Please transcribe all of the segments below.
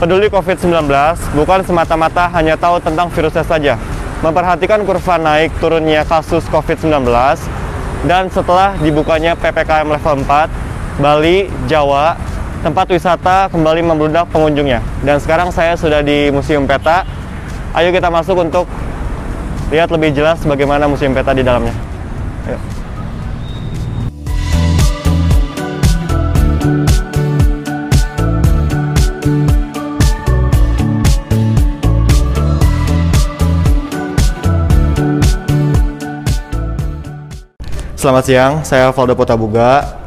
Peduli COVID-19 bukan semata-mata hanya tahu tentang virusnya saja, memperhatikan kurva naik turunnya kasus COVID-19, dan setelah dibukanya PPKM level 4, Bali, Jawa, tempat wisata kembali membludak pengunjungnya. Dan sekarang saya sudah di Museum Peta. Ayo kita masuk untuk lihat lebih jelas bagaimana Museum Peta di dalamnya. Ayo. Selamat siang, saya Valdo Potabuga.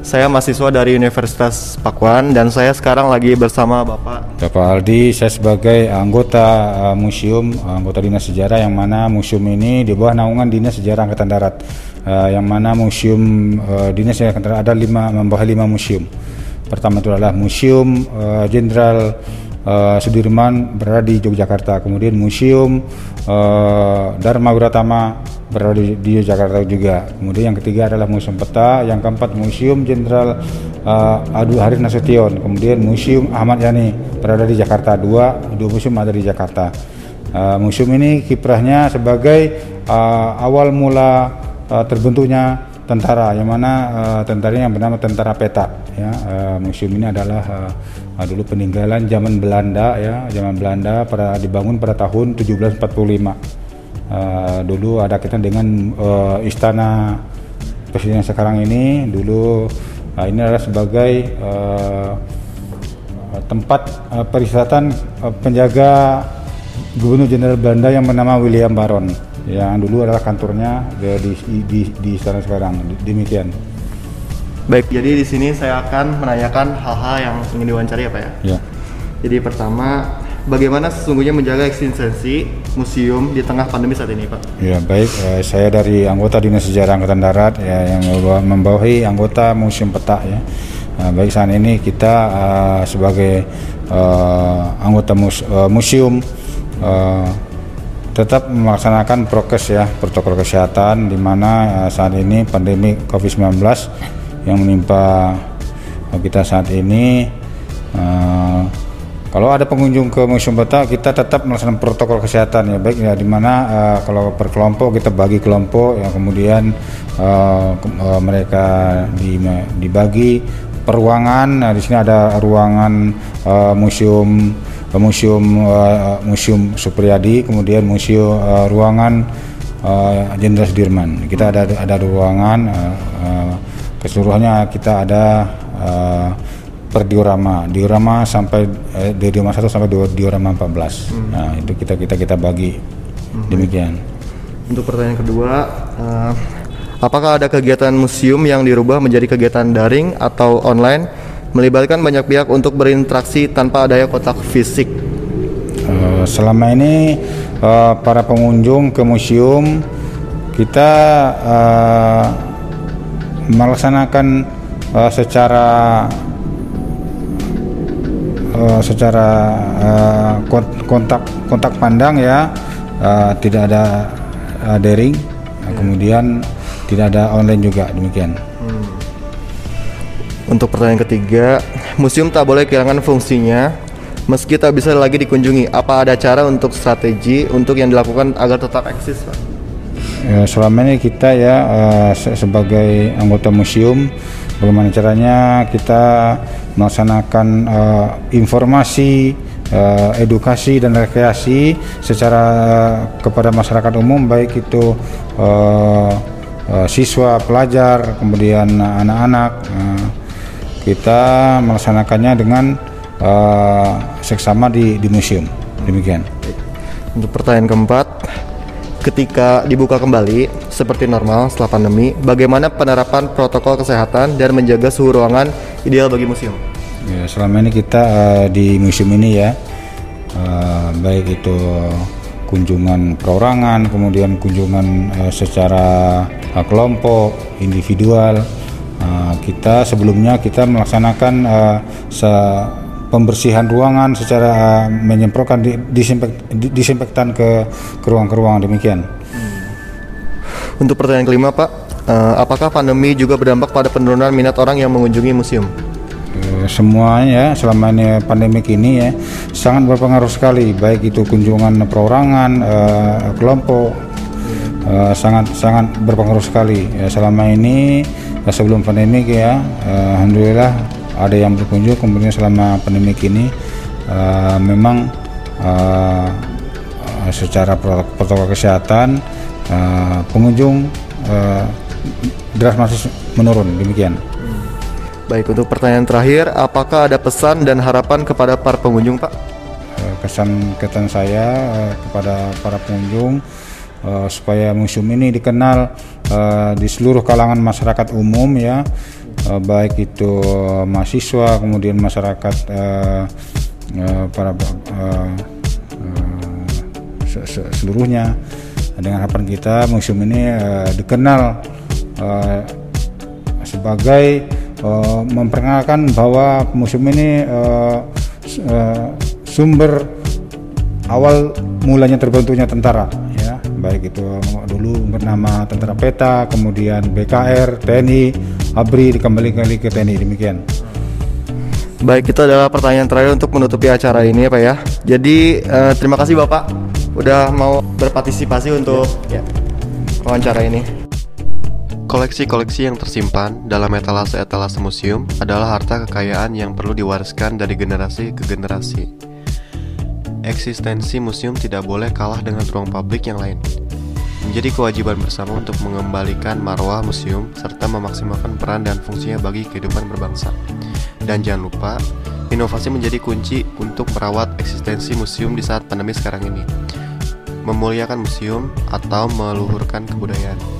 Saya mahasiswa dari Universitas Pakuan dan saya sekarang lagi bersama Bapak Bapak Aldi, saya sebagai anggota uh, museum, anggota dinas sejarah yang mana museum ini di bawah naungan dinas sejarah angkatan darat, uh, yang mana museum uh, dinas sejarah angkatan darat ada lima membawa lima museum. Pertama itu adalah Museum Jenderal uh, Sudirman berada di Yogyakarta, kemudian Museum uh, Dharma Wiratama berada di, di Yogyakarta juga. Kemudian yang ketiga adalah Museum Peta, yang keempat Museum Jenderal uh, Adu Haris Nasution, kemudian Museum Ahmad Yani berada di Jakarta. Dua, dua museum ada di Jakarta. Uh, museum ini kiprahnya sebagai uh, awal mula uh, terbentuknya tentara yang mana uh, tentara yang bernama tentara peta ya. Uh, museum ini adalah uh, dulu peninggalan zaman Belanda ya. Zaman Belanda pada dibangun pada tahun 1745 uh, dulu ada kaitan dengan uh, istana presiden sekarang ini. Dulu uh, ini adalah sebagai uh, tempat uh, perisatan uh, penjaga gubernur jenderal Belanda yang bernama William Baron yang dulu adalah kantornya di di, di, di istana sekarang demikian. Baik, jadi di sini saya akan menanyakan hal-hal yang ingin diwawancari ya Pak ya. Ya. Jadi pertama, bagaimana sesungguhnya menjaga eksistensi museum di tengah pandemi saat ini Pak? Ya baik, eh, saya dari anggota Dinas Sejarah Angkatan Darat ya, yang membawahi anggota Museum Peta ya. Uh, baik saat ini kita uh, sebagai uh, anggota mus uh, museum uh, tetap melaksanakan prokes ya protokol kesehatan di mana uh, saat ini pandemi COVID-19 yang menimpa uh, kita saat ini uh, kalau ada pengunjung ke Museum Peta kita tetap melaksanakan protokol kesehatan ya. Baik ya di mana kalau berkelompok kita bagi kelompok ya kemudian ke, mereka di, dibagi peruangan. Nah di sini ada ruangan museum museum uh, museum Supriyadi kemudian museum uh, ruangan Jenderal uh, Sudirman. Kita ada ada ruangan uh, uh, keseluruhannya kita ada uh, per diorama. Diorama sampai eh, diorama 1 sampai diorama 14 hmm. nah itu kita kita kita bagi. Hmm. demikian. Untuk pertanyaan kedua uh, apakah ada kegiatan museum yang dirubah menjadi kegiatan daring atau online melibatkan banyak pihak untuk berinteraksi tanpa adanya kotak fisik. Uh, selama ini uh, para pengunjung ke museum kita uh, melaksanakan secara secara kontak kontak pandang ya tidak ada daring, yeah. kemudian tidak ada online juga demikian. Untuk pertanyaan ketiga, museum tak boleh kehilangan fungsinya meski tak bisa lagi dikunjungi. Apa ada cara untuk strategi untuk yang dilakukan agar tetap eksis, Pak? Ya, selama ini kita ya uh, sebagai anggota museum, bagaimana caranya kita melaksanakan uh, informasi, uh, edukasi dan rekreasi secara kepada masyarakat umum, baik itu uh, uh, siswa, pelajar, kemudian anak-anak. Uh, kita melaksanakannya dengan uh, seksama di, di museum. Demikian. Untuk pertanyaan keempat, ketika dibuka kembali seperti normal setelah pandemi, bagaimana penerapan protokol kesehatan dan menjaga suhu ruangan ideal bagi museum? Ya, selama ini kita uh, di museum ini ya, uh, baik itu kunjungan perorangan, kemudian kunjungan uh, secara uh, kelompok, individual, Uh, kita sebelumnya kita melaksanakan uh, se pembersihan ruangan secara uh, menyemprotkan di, disimpek, disinfektan ke ke ruang-ruang demikian. Hmm. Untuk pertanyaan kelima Pak, uh, apakah pandemi juga berdampak pada penurunan minat orang yang mengunjungi museum? Semuanya selama ini pandemik ini ya sangat berpengaruh sekali baik itu kunjungan perorangan uh, kelompok uh, sangat sangat berpengaruh sekali ya, selama ini uh, sebelum pandemik ya uh, alhamdulillah ada yang berkunjung kemudian selama pandemik ini uh, memang uh, secara protokol kesehatan uh, pengunjung uh, drastis menurun demikian. Baik, untuk pertanyaan terakhir, apakah ada pesan dan harapan kepada para pengunjung, Pak? Eh, kesan kesan saya kepada para pengunjung uh, supaya museum ini dikenal uh, di seluruh kalangan masyarakat umum ya, uh, baik itu mahasiswa, kemudian masyarakat uh, uh, para uh, uh, seluruhnya. Dengan harapan kita museum ini uh, dikenal uh, sebagai uh, memperkenalkan bahwa museum ini uh, uh, sumber awal mulanya terbentuknya tentara baik itu dulu bernama tentara peta kemudian BKR TNI ABRI dikembalikan ke TNI demikian Baik, itu adalah pertanyaan terakhir untuk menutupi acara ini ya Pak ya. Jadi uh, terima kasih Bapak udah mau berpartisipasi untuk ya, wawancara ini. Koleksi-koleksi yang tersimpan dalam etalase-etalase museum adalah harta kekayaan yang perlu diwariskan dari generasi ke generasi. Eksistensi museum tidak boleh kalah dengan ruang publik yang lain. Menjadi kewajiban bersama untuk mengembalikan marwah museum serta memaksimalkan peran dan fungsinya bagi kehidupan berbangsa. Dan jangan lupa, inovasi menjadi kunci untuk merawat eksistensi museum di saat pandemi sekarang ini. Memuliakan museum atau meluhurkan kebudayaan.